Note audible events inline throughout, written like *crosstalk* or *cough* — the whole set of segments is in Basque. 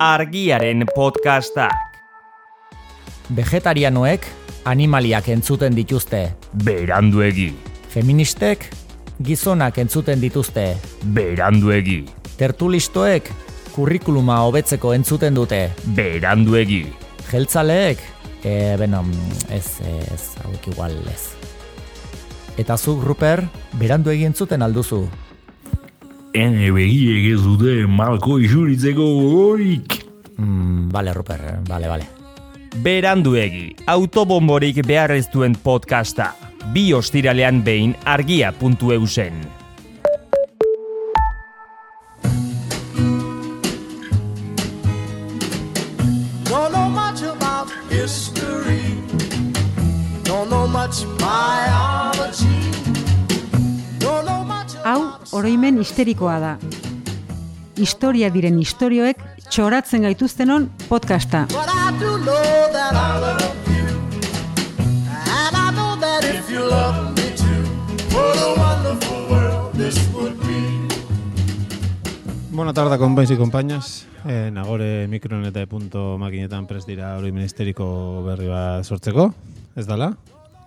argiaren podcastak. Vegetarianoek animaliak entzuten dituzte. Beranduegi. Feministek gizonak entzuten dituzte. Beranduegi. Tertulistoek kurrikuluma hobetzeko entzuten dute. Beranduegi. Jeltzaleek, e, beno, ez, ez, hauek igual ez. Eta zuk, Ruper, berandu egin zuten alduzu. Ene begiek ez dute malko isuritzeko gogorik. Mm, bale, Ruper, bale, bale. Beranduegi, autobomborik behar ez duen podcasta. Bi ostiralean behin argia.eu oroimen histerikoa da. Historia diren istorioek txoratzen gaituztenon podcasta. But I do know that I love you. And I know that if you love me too, what a wonderful world this would be. Bona tarda, konpainz y konpainas. E, nagore mikron eta punto makinetan prest dira hori ministeriko berri bat sortzeko. Ez dala?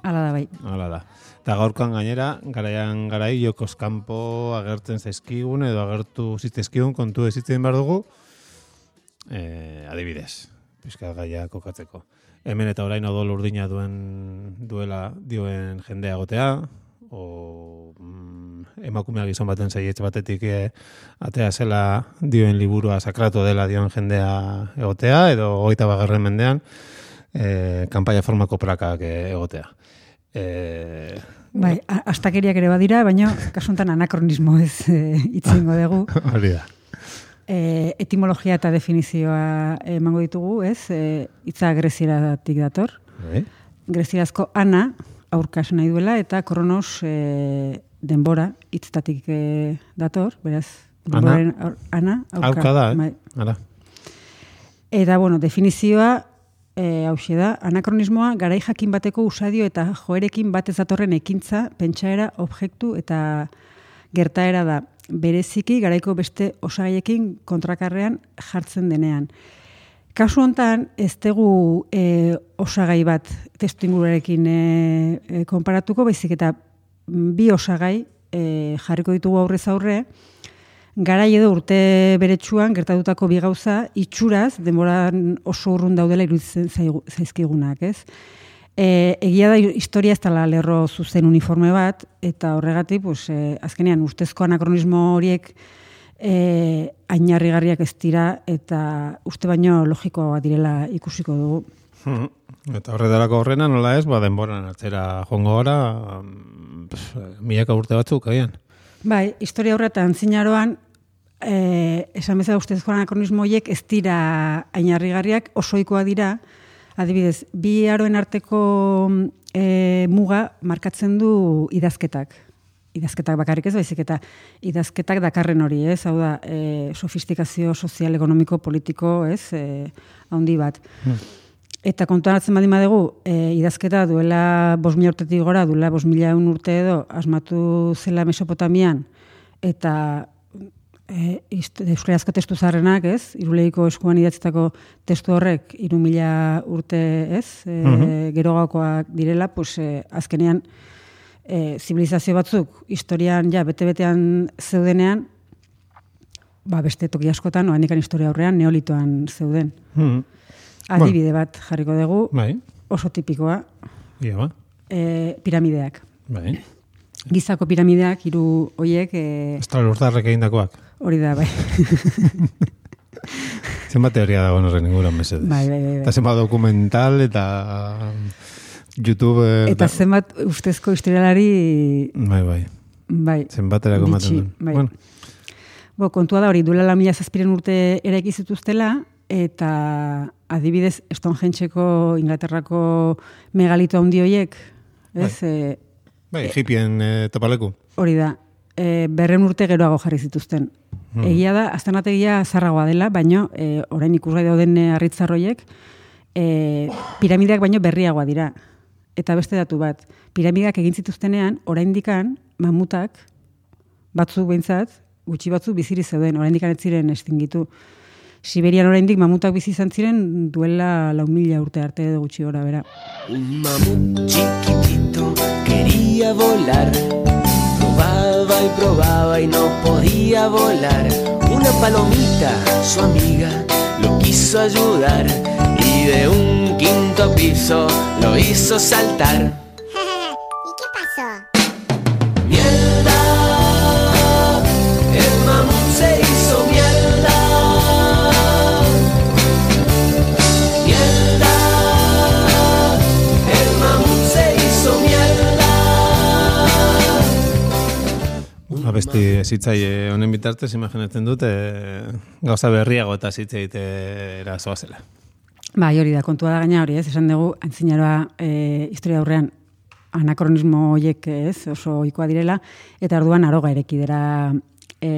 Hala da bai. Hala da. Eta gaurkoan gainera, garaian garai jokoz kanpo agertzen zaizkigun edo agertu zitezkigun kontu ezitzen behar dugu. E, adibidez, pizka gaia kokatzeko. Hemen eta orain odol urdina duen duela dioen jendea gotea, o mm, emakumea gizon baten zaietz batetik e, atea zela dioen liburua sakratu dela dioen jendea egotea, edo goita bagarren mendean, e, kanpaia formako prakak e, egotea. E, Bai, astakeriak ere badira, baina kasuntan anakronismo ez e, itzingo dugu. *laughs* hori da. E, etimologia eta definizioa emango ditugu, ez? E, itza grezieratik dator. Bai. Grezierazko ana, aurka esan nahi duela, eta kronos e, denbora hitztatik e, dator, beraz, Ana? aur- ana, aurka. Aurka da, Bai. eh? Hala. Eta, bueno, definizioa, e, hauxe da, anakronismoa, garai jakin bateko usadio eta joerekin batez datorren ekintza, pentsaera, objektu eta gertaera da. Bereziki, garaiko beste osagaiekin kontrakarrean jartzen denean. Kasu hontan, ez dugu e, osagai bat testu inguruarekin e, e, konparatuko, baizik eta bi osagai e, jarriko ditugu aurrez aurre, garai edo urte beretsuan gertatutako bi gauza itxuraz denboran oso urrun daudela iruditzen zaizkigunak, ez? E, egia da historia ez dela lerro zuzen uniforme bat, eta horregatik, pues, e, azkenean ustezko anakronismo horiek e, ainarrigarriak ez dira, eta uste baino logikoa direla ikusiko dugu. Mhm. Eta horretarako horrena nola ez, ba denboran atzera joango gara, mm, milaka urte batzuk, agian. Bai, historia horretan zinaroan, eh, esan bezala ustezko anakronismo horiek ez dira ainarrigarriak, osoikoa dira, adibidez, bi aroen arteko eh, muga markatzen du idazketak. Idazketak bakarrik ez baizik eta idazketak dakarren hori, ez? Hau da, eh, sofistikazio sozial, ekonomiko, politiko, ez? Eh, handi bat. Eta kontuan hartzen badin badugu, e, idazketa duela bos mila urtetik gora, duela bos mila eun urte edo, asmatu zela Mesopotamian, eta e, hist- euskarazko testu zarrenak, ez? Iruleiko eskuan idatzetako testu horrek, iru mila urte, ez? E, Gerogakoak direla, pues, e, azkenean, e, zibilizazio batzuk, historian, ja, bete-betean zeudenean, ba, beste toki askotan, oandikan historia aurrean, neolitoan zeuden. Mhm. Adibide bat jarriko dugu, Bai, oso tipikoa, ia ba. e, piramideak. Bai. Gizako piramideak, hiru hoiek, e, Estralurtarrek egindakoak. hori da, bai. *laughs* Zenbat teoria dago horren inguruan mesedez. Bai, bai, bai, bai. Eta zenbat dokumental eta YouTube... eh, Eta zenbat ustezko historialari, Bai, bai. bai, Zenbaterako ematen duen. bai. Bueno, Bo, kontua da hori, duela la mila zazpiren urte eraiki zituztela, eta adibidez, Stonehengeko Inglaterrako megalito handi hoiek, ez, e, bai, hippien eh, topaleku. hori da, e, berren urte geroago jarri zituzten. Hmm. Egia da, aztenategia zarragoa dela, baino, e, orain ikusgai dauden e, arritzarroiek, e, piramideak baino berriagoa dira. Eta beste datu bat, piramideak egin zituztenean, oraindikan mamutak, batzuk behintzat, gutxi batzuk biziri zeuden, oraindikan ez ziren estingitu. Siberian oraindik mamutak bizi izan ziren duela lau mila urte arte edo gutxi gora bera. Un mamut chiquitito quería volar. Probaba y probaba y no podía volar. Una palomita, su amiga, lo quiso ayudar y de un quinto piso lo hizo saltar. Abesti zitzaile honen bitartez, imaginatzen dut, e, gauza berriago eta zitze egitera zoazela. Bai, hori da, kontua da gaina hori, ez? Esan dugu, antzinaroa e, historia aurrean anakronismo horiek ez, oso ohikoa direla, eta orduan aroga erekidera e,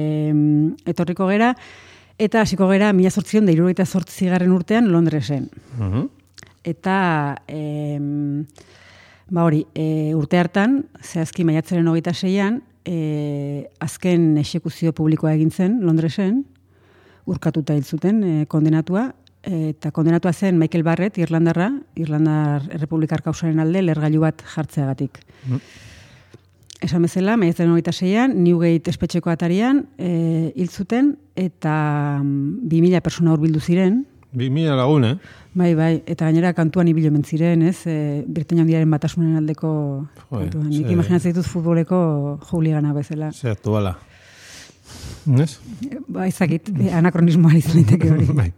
etorriko gera, eta hasiko gera mila sortzion da irurogeita zortzigarren urtean Londresen. Mhm. Eta em, ba hori, e, urte hartan, zehazki maiatzaren hogeita seian, e, azken esekuzio publikoa egin zen Londresen, urkatuta hil zuten e, kondenatua, eta kondenatua zen Michael Barrett, Irlandarra, Irlandar Errepublikar kausaren alde, lergailu bat jartzeagatik. Esan bezala, maiatzaren hogeita seian, Newgate espetxeko atarian, e, hil zuten, eta mm, 2000 persona hurbildu ziren, Bi mila lagun, eh? Bai, bai, eta gainera kantuan ibilo ziren, ez? E, Britainia handiaren batasunen aldeko Joder, kantuan. Nik ze- imaginatzen ditut futboleko juligana bezala. Ze aktuala. Ez? Ba, ezakit, e, anakronismoa izan daiteke hori. *laughs* Bai.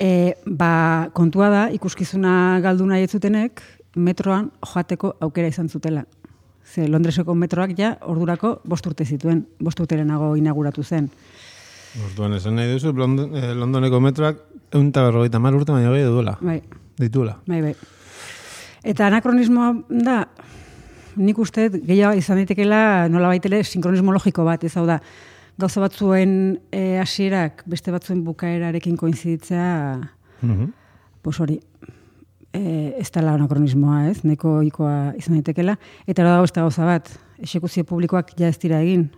E, ba, kontua da, ikuskizuna galdu nahi ez zutenek, metroan joateko aukera izan zutela. Ze Londreseko metroak ja ordurako bost urte zituen, bost urterenago inauguratu zen. Orduan esan nahi duzu, London, eh, Londoneko metroak egun eta berrogeita mar urte baina gehiago duela. Bai, Dituela. bai, bai. Eta anakronismoa da, nik uste gehiago izan daitekela nola baitele sinkronismo logiko bat, ez hau da, gauza batzuen eh, hasierak beste batzuen bukaerarekin koinziditzea, Mhm. pues hori, e, ez dela anakronismoa, ez, neko ikoa izan daitekela. Eta hori dago beste gauza bat, esekuzio publikoak ja ez dira egin,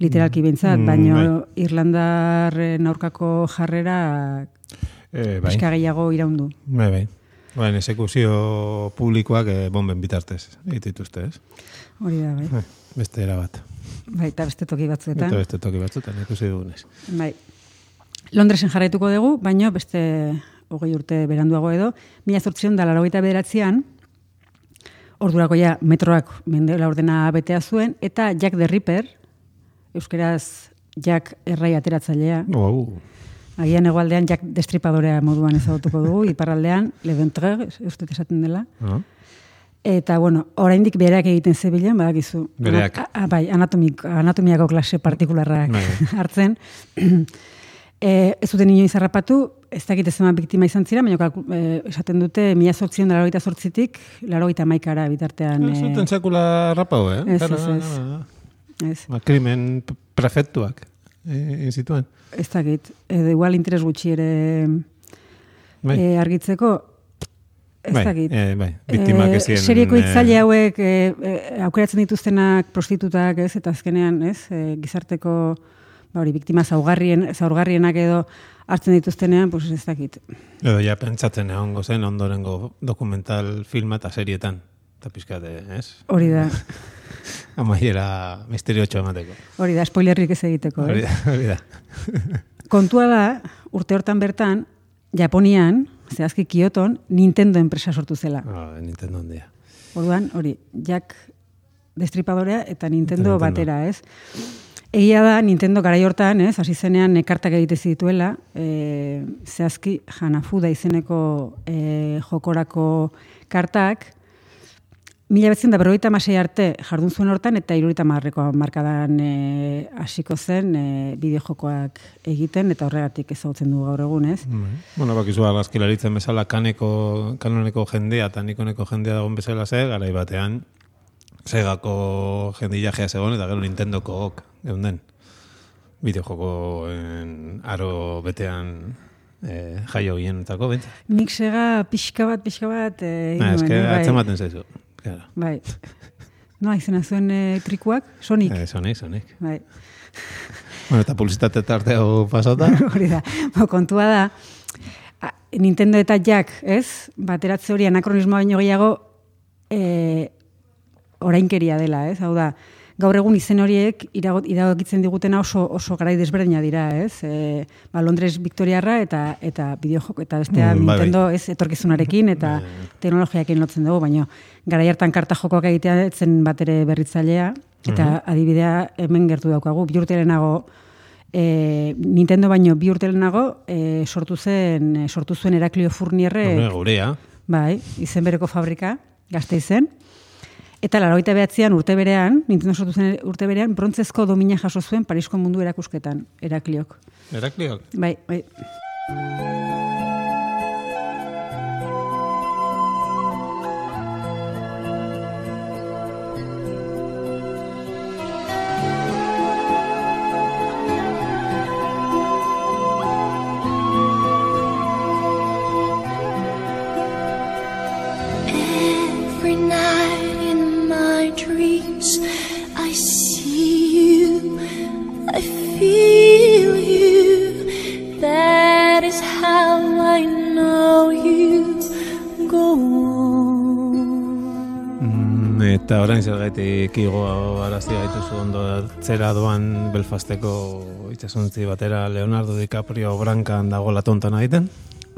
literalki bintzat, Mm, baino bai. Irlandarren aurkako jarrera Eh, bai. gehiago iraundu. Bai, bai. Baina esekuzio publikoak eh, bomben bitartez egitituzte, ez? Hori da, bai. Bai, beste era bat. Bai, eta beste toki batzuetan. Eta beste toki batzutan ikusi dugunez. Bai. Londresen jarraituko dugu, baino beste hogei urte beranduago edo, mila zortzion da larogeita bederatzean, ordurako ja metroak mende ordena betea zuen, eta Jack the Ripper, euskeraz Jack errai ateratzailea, Wow. agian hegoaldean Jack destripadorea moduan ezagutuko dugu, *laughs* iparraldean Leventreur, uste esaten dela, Ah. Eta, bueno, oraindik bereak egiten zebilen, badakizu. Bereak. Ana- a- bai, anatomik, anatomiako klase partikularrak Bai. *laughs* hartzen. e, *clears throat* ez zuten inoiz harrapatu, ez dakit ez biktima izan zira, baina e, esaten dute, mila zortzion da larogeita zortzitik, larogeita maikara bitartean. Ez zuten sekula rapau, eh? Ez, ez, ez. Ez, Ba, krimen prefektuak eh, egin zituen. ez dakit, edo igual interes gutxi ere Bai, e, argitzeko, ez bai, dakit. eh, bai, biktimak Eh, ez ziren. Serieko hitzaile hauek e, e, aukeratzen dituztenak prostitutak, ez? Eta azkenean, ez? E, gizarteko ba hori biktima zaugarrien zaurgarrienak edo hartzen dituztenean, pues ez dakit. Edo ja pentsatzen egongo zen ondorengo dokumental filma eta serietan. Eta pizkate, ez? Hori da. *laughs* *laughs* Amaiera misteriotxo emateko. Hori da spoilerrik ez egiteko, Hori eh? da, hori da. *laughs* Kontua da, urte hortan bertan Japonian, zehazki Kyoton, Nintendo enpresa sortu zela. Oh, Nintendo handia. Orduan, hori, Jack destripadorea eta Nintendo, Nintendo. batera, ez? Egia da, Nintendo garai hortan, ez, hasi zenean e, kartak egite zituela, e, zehazki Hanafuda izeneko e, jokorako kartak, Mila betzen da berrogeita amasei arte jardun zuen hortan eta irurogeita marreko markadan e, hasiko zen e, bideojokoak egiten eta horregatik ezagutzen du gaur egun, ez? Bai. Bueno, bakizu argazkilaritzen bezala kaneko, kanoneko jendea eta nikoneko jendea dagoen bezala ze, garai batean segako jendillajea zegoen eta gero Nintendoko ok, geunden. Videojokoen aro betean eh, jaio gienetako, bentsa. Nik sega pixka bat, pixka bat... E, Na, eske bai. atzematen zaizu. Claro. Bai. No, izena zuen e, trikuak? Sonic. Eh, Sonic, Sonic. Bai. Bueno, eta publizitate tarte hau pasata. *laughs* hori da. Bo, kontua da, a, Nintendo eta Jack, ez? Bateratze hori anakronismoa baino gehiago e, orainkeria dela, ez? Hau da, gaur egun izen horiek iragokitzen digutena oso oso garai desberdina dira, ez? E, ba, Londres Victoriarra eta eta bideojoko eta bestea Mm, bai, bai. Nintendo ez etorkizunarekin eta teknologiakin lotzen dugu, baina garai hartan karta jokoak egitea ez zen bat ere berritzailea eta adibidea hemen gertu daukagu bi urte lehenago e, Nintendo baino bi urte lehenago e, sortu zen e, sortu zuen Heraklio Furnierre gurea. bai, izen bereko fabrika, gazte izen. Eta laroita behatzean urte berean, Nintendo sortu zen urte berean, brontzezko domina jaso zuen Parisko mundu erakusketan, Herakliok. Herakliok. Bai, bai. Eta orain zergaitik igo arazi gaituzu ondo zera doan Belfasteko itxasontzi batera Leonardo DiCaprio brankan dagoela tontana egiten.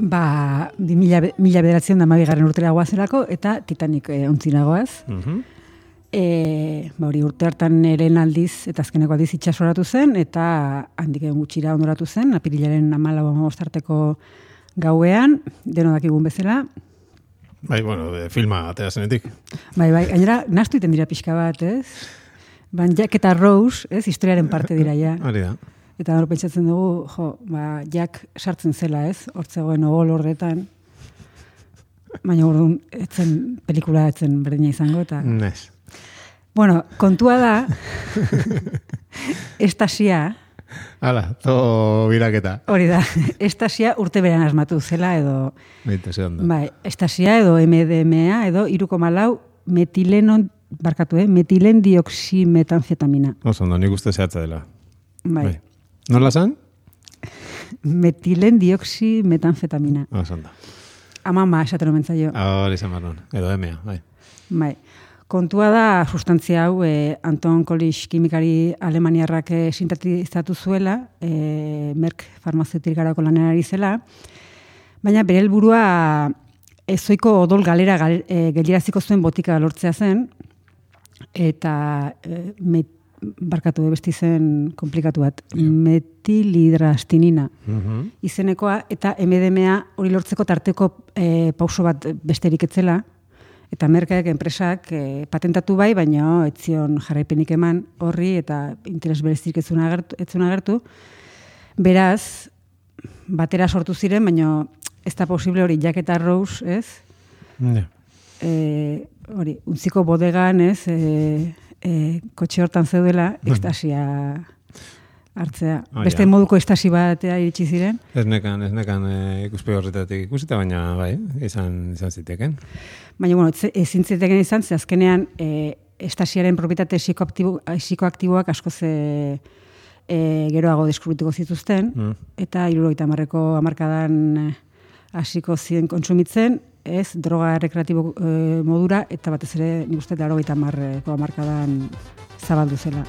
Ba, di mila, mila bederatzen da mabigarren urtera guazelako, eta Titanic e, ontzinagoaz. Mhm. E, ba, hori urte hartan eren aldiz, eta azkeneko aldiz itxasoratu zen, eta handik egun gutxira ondoratu zen, apirilaren amalau amabostarteko gauean, deno dakigun bezala, Bai, bueno, de filma atera zenetik. Bai, bai, gainera, nastu iten dira pixka bat, ez? Ban Jack eta Rose, ez, historiaren parte dira ja. *laughs* Hori da. Eta hor pentsatzen dugu, jo, ba, Jack sartzen zela, ez? Hortzegoen ogol horretan. Baina orduan, etzen, pelikula etzen berdina izango, eta... Nes. Bueno, kontua da, *laughs* estasia, Hala, to biraketa. hori da, *laughs* estasia urte beran asmatu zela, edo, ondo. bai, estasia edo MDMA, edo iruko malau, metilenon, barkatu, eh? metilen dioximetanfetamina. Oso ondo, nik uste zehatza dela. Bai. Nola zan? Metilen dioximetanfetamina. Oso ondo. Amama esaten omen zaio. Hori izan barron. Edo emea, bai. Bai. Kontua da sustantzia hau e, Anton Kolisch kimikari alemaniarrak e, sintetizatu zuela, e, Merck farmazeutikarako lanean ari zela, baina bere helburua ezoiko odol galera gal, e, geldiraziko zuen botika lortzea zen, eta e, met, barkatu besti zen komplikatu bat, metilidrastinina Mhm. izenekoa, eta MDMA hori lortzeko tarteko e, pauso bat besterik etzela, eta merkaek enpresak e, patentatu bai, baina ez zion jarraipenik eman horri eta interes berezik ez agertu, agertu. Beraz, batera sortu ziren, baina ez da posible hori Jack eta Rose, ez? Ja. E, hori, untziko bodegan, ez? E, e, kotxe hortan zeudela, ekstasia hartzea. Ah, Beste ja. moduko estasi batea iritsi ziren. Ez nekan, ez nekan e, ikuspe horretatik ikusita, baina bai, izan, izan ziteken. Baina, bueno, ez- ezin zitekeen izan, ze azkenean e, estasiaren propietate psikoaktibo, psikoaktiboak asko ze e, geroago deskubrituko zituzten, Mm. eta irurogeita marreko amarkadan hasiko ziren kontsumitzen, ez droga rekreatibo e, modura, eta batez ere nik uste laurogeita marreko amarkadan zabaldu zela.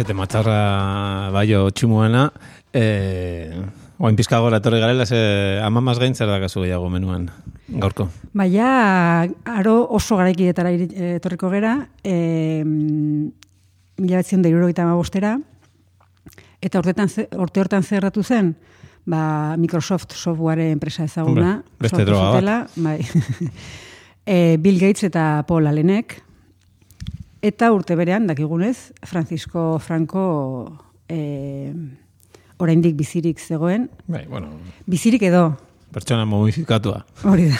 Azete matxarra baio txumuena, e, oain pizka gora etorri garela, ze amamaz gain zer dakazu gehiago menuan, gaurko. Baina, aro oso garaikietara eh, etorriko gera, e, mila batzion da irurogeita bostera, eta urtetan, urte hortan zerratu zen, ba, Microsoft software enpresa ezaguna. Hombre, beste droga bat. Bai. *laughs* e, Bill Gates eta Paul Allenek, eta urte berean, dakigunez, Francisco Franco e, oraindik bizirik zegoen, Bai, bueno, bizirik edo, pertsona momifikatua. hori da.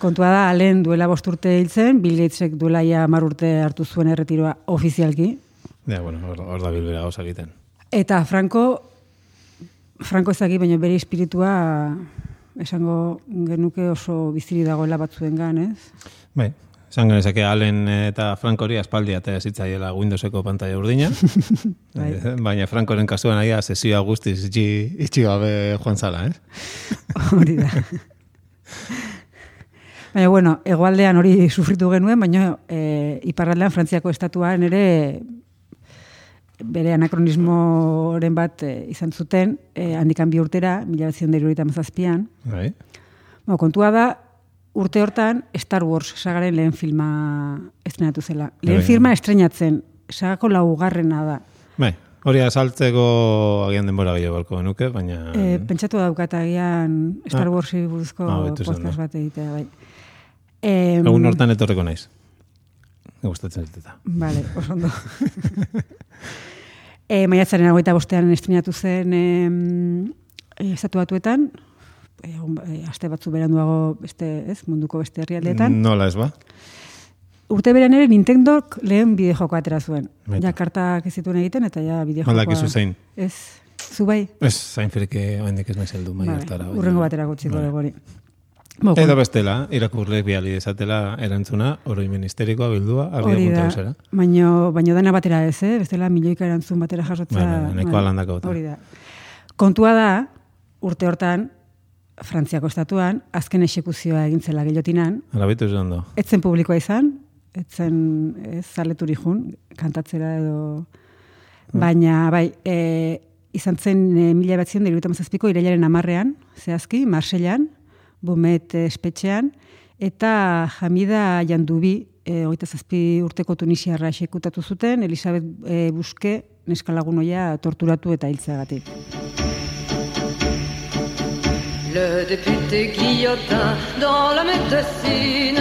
Kontua da, alen duela bost urte hil zen, Bill Gatesek duela ja hamar urte hartu zuen erretiroa ofizialki, Ja, bueno, hor, da bilbera gauza egiten. Eta Franco, Franco ezaki, baina bere espiritua esango genuke oso biziri dagoela batzuengan, ez? Bai, esan genezake Allen eta Frankori aspaldi eta zitzaiela Windowseko pantalla urdina. *laughs* Bai. Eh, *laughs* Baina Frankoren kasuan aia sesioa guztiz itxi, itxi gabe joan zala, eh? *laughs* Hori da. Baina, bueno, egoaldean hori sufritu genuen, baina e, iparraldean Frantziako estatuan ere bere anakronismoren bat e, izan zuten, e, handikan bi urtera, mila mazazpian. Bai. Bueno, kontua da, urte hortan Star Wars sagaren lehen filma estrenatu zela. Lehen Bai. filma estrenatzen, sagako laugarrena da. Bai, hori azaltzeko agian denbora gehiago balko nuke, baina... E, pentsatu daukat agian Star Ah. Warsi buruzko Ah, podcast bat egitea, bai. Em, Egun hortan etorreko naiz. Gustatzen dit eta. Vale, oso ondo. *laughs* e, maiatzaren agoita bostean estrenatu zen e, estatu batuetan, e, e, aste batzu beranduago beste, ez, munduko beste herrialdeetan. Nola ez ba? Urte beran ere Nintendok lehen bidejoko atera zuen. Ja kartak ez zituen egiten eta ja bideojokoa. Aldakizu zein. Ez, zu bai? Ez, zain firike oendik ez naiz heldu mai hartara. urrengo batera gutxiko Vale. dugu hori. Bo, Edo bestela, irakurlek bihali dezatela erantzuna, oroi ministerikoa bildua, da, punta eusera. baino, baino dena batera ez, eh? bestela milioika erantzun batera jasotzea. Bai, bai, nahikoa landako bota. Hori da. Kontua da, urte hortan, Frantziako estatuan, azken esekuzioa egintzela gillotinan, Arabitu ez ondo. etzen publikoa izan, etzen ez zaleturi jun, kantatzera edo... Baina, bai, e, izan zen e, mila batzion dira mazazpiko irailaren amarrean, zehazki, Marsellan, Bumet eh, espetxean, eta Hamida Jandubi, e, oita zazpi urteko tunisiarra esekutatu zuten, Elisabet e, Buske, neskalagunoia torturatu eta hiltzeagatik. Le député Guillotin, dans la médecine,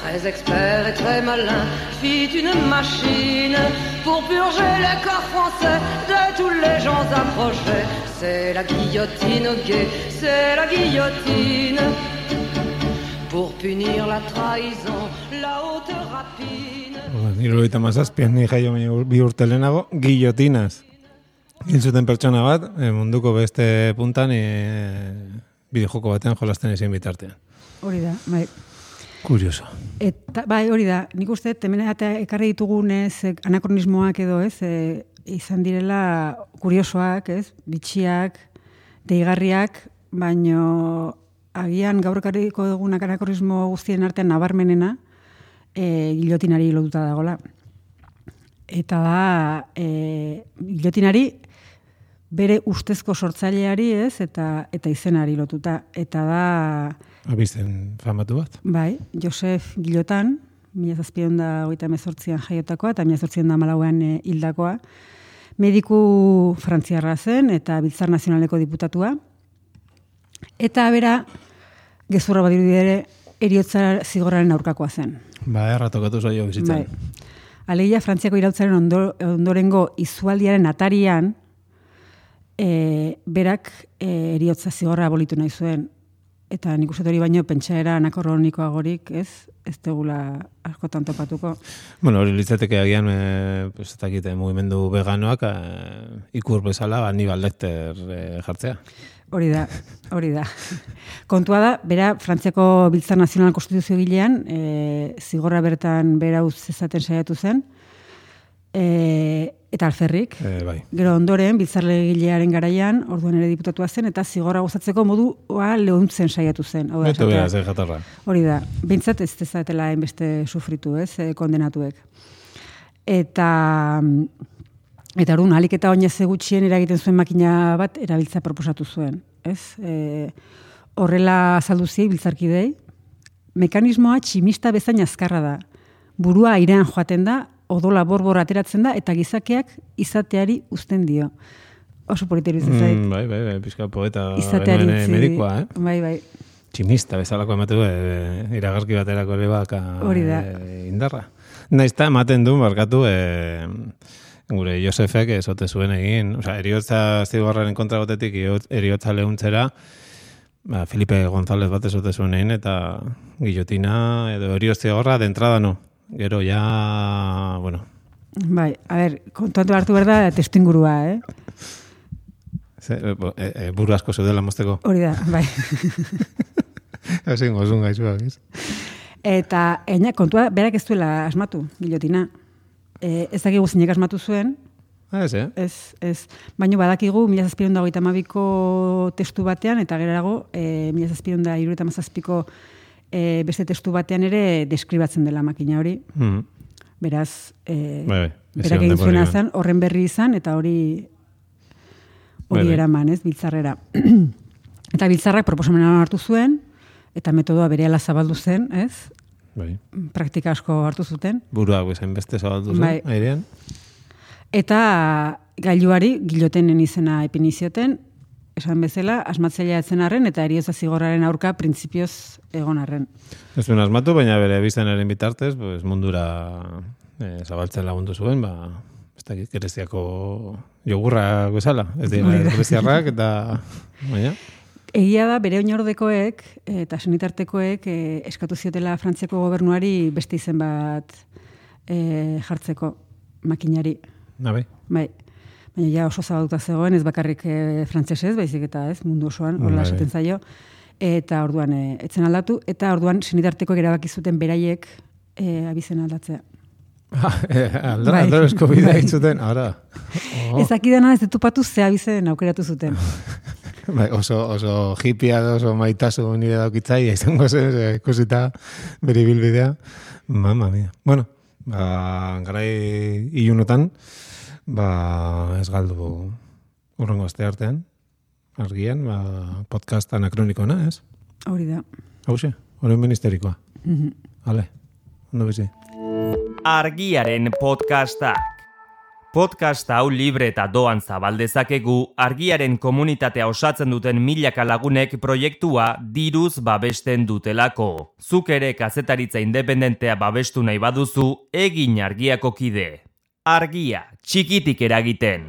très expert et très malin, fit une machine pour purger les corps français de tous les gens approchés. C'est la guillotine guet, c'est la guillotine. Pour punir la trahison, la haute rapine. Mazazpian ni jaio bi urte lehenago, pertsona eh, munduko beste puntan, e, bideojoko batean jolasten ezin bitartean. Hori da, bai. Kurioso. Eta, bai, hori da, nik uste, hemen eta ekarri ditugunez eh, anakronismoak edo, ez, e, izan direla kuriosoak, ez, bitxiak, deigarriak, baino agian gaur ekarriko dugunak anakronismo guztien artean nabarmenena, e, gilotinari lotuta dagola. Eta da, e, gilotinari bere ustezko sortzaileari, ez, eta eta izenari lotuta. Eta da, Abizen famatu bat. Bai, Josef Gilotan, mila zazpion da hogeita mezortzian jaiotakoa, eta mila zortzian da malauean e, hildakoa. Mediku frantziarra zen, eta Biltzar Nazionaleko diputatua. Eta bera, gezurra badirudi ere, eriotza zigorraren aurkakoa zen. Ba, erratokatu zaio bizitzan. Bai. Alegia, Frantziako irautzaren ondo, ondorengo izualdiaren atarian, e, berak e, eriotza zigorra abolitu nahi zuen. Eta nik uste hori baino pentsaera anakronikoagorik, ez? Ez tegula askotan topatuko. Bueno, hori litzateke agian, e, pues, ez dakite, mugimendu veganoak e, ikur bezala Aníbal Lecter e, jartzea. Hori da, hori da. Kontua da, bera, Frantziako Biltzar Nazional Konstituzio gilean, e, zigorra bertan bera zezaten saiatu zen, e, eta alferrik. E, bai. Gero ondoren, Biltzarle gilearen garaian, orduan ere diputatua zen, eta zigorra gozatzeko modua lehuntzen saiatu zen. Hau da, beraz, eh, jatorra. Hori da, bintzat ez dezatela hainbeste sufritu, ez, eh, kondenatuek. Eta, eta orduan, alik eta oinez gutxien eragiten zuen makina bat erabiltza proposatu zuen, ez? E, horrela azaldu zi, biltzarkidei, mekanismoa tximista bezain azkarra da. Burua airean joaten da, odola borbor ateratzen da, eta gizakeak izateari uzten dio. Oso politeri zait. Mm, bai, bai, bai, pizka poeta izateari eh, medikoa, eh? Bai, bai. Tximista bezalako ematu du, e, iragarki baterako ere baka Hori da. e, indarra. Naizta ematen du, barkatu, e, gure Josefek esote zuen egin, osea, eriotza zigorraren kontra gotetik eriotza lehuntzera, ba, Felipe González bat esote zuen egin, eta guillotina edo eriotza zigorra de entrada no. Gero ja, bueno, Bai, a ber, kontuatu hartu behar da testu ingurua, eh? ze, e, e, buru asko zeudela mozteko. Hori da, bai. *laughs* Ezin gozun gaizuak, ez? Eta, eina, kontua, berak ez duela asmatu, gilotina. E, ez dakigu zinek asmatu zuen, Ah, ez, eh? ez, ez. Baina badakigu, mila zazpiron da hogeita mabiko testu batean, eta gerago, e, mila zazpiron da irueta mazazpiko e, beste testu batean ere deskribatzen dela makina hori. Mm. Beraz, e, Bai, bai. Berak egin zuena eman. zen, horren berri izan, eta hori Bai, hori bai. eraman, ez, biltzarrera. *clears throat* eta biltzarrak proposamena hartu zuen, eta metodoa berehala zabaldu zen, ez? Bai. Praktika asko hartu zuten. Buruak bezain beste zabaldu zen, Bai. airean. Eta gailuari gilotenen izena ipini zioten, esan bezala, asmatzailea etzen arren, eta eriotza zigorraren aurka printzipioz egon arren. Ez zuen asmatu, baina bere biztanaren bitartez, pues, mundura eh, zabaltzen lagundu zuen, ba, ez dakit, gereziako jogurra bezala, ez dira da. gereziarrak, eta, baina, Egia da, bere oinordekoek eta senitartekoek eh, eskatu ziotela Frantziako gobernuari beste izen bat eh, jartzeko makinari. na bai. Bai. Baina ja oso zabalduta zegoen, ez bakarrik e, frantsesez, baizik eta ez, mundu osoan, horrela Bai. esaten zaio. Eta orduan e, etzen aldatu, eta orduan senitartekoek erabaki zuten beraiek e, abizen aldatzea. *laughs* Aldra, Bai. aldra esko bidea Bai. itzuten, ara. Oh. *laughs* Ez akidana ez ditupatu ze abizen aukeratu zuten. *laughs* Bai, oso, oso hipia, oso maitasu nire daukitzai, izango zen, ze, ikusita bere bilbidea. Mama mia. Bueno, ba, garai ilunotan, ba, ez galdu urrengo aste artean, argian, ba, podcast anakronikona, ez? Hori da. Hauxe, horren ministerikoa. Mhm. Ale, ondo bizi. Argiaren podcastak. Podcast hau libre eta doan zabaldezakegu argiaren komunitatea osatzen duten milaka lagunek proiektua diruz babesten dutelako. Zuk ere kazetaritza independentea babestu nahi baduzu, egin argiako kide. Argia, txikitik eragiten.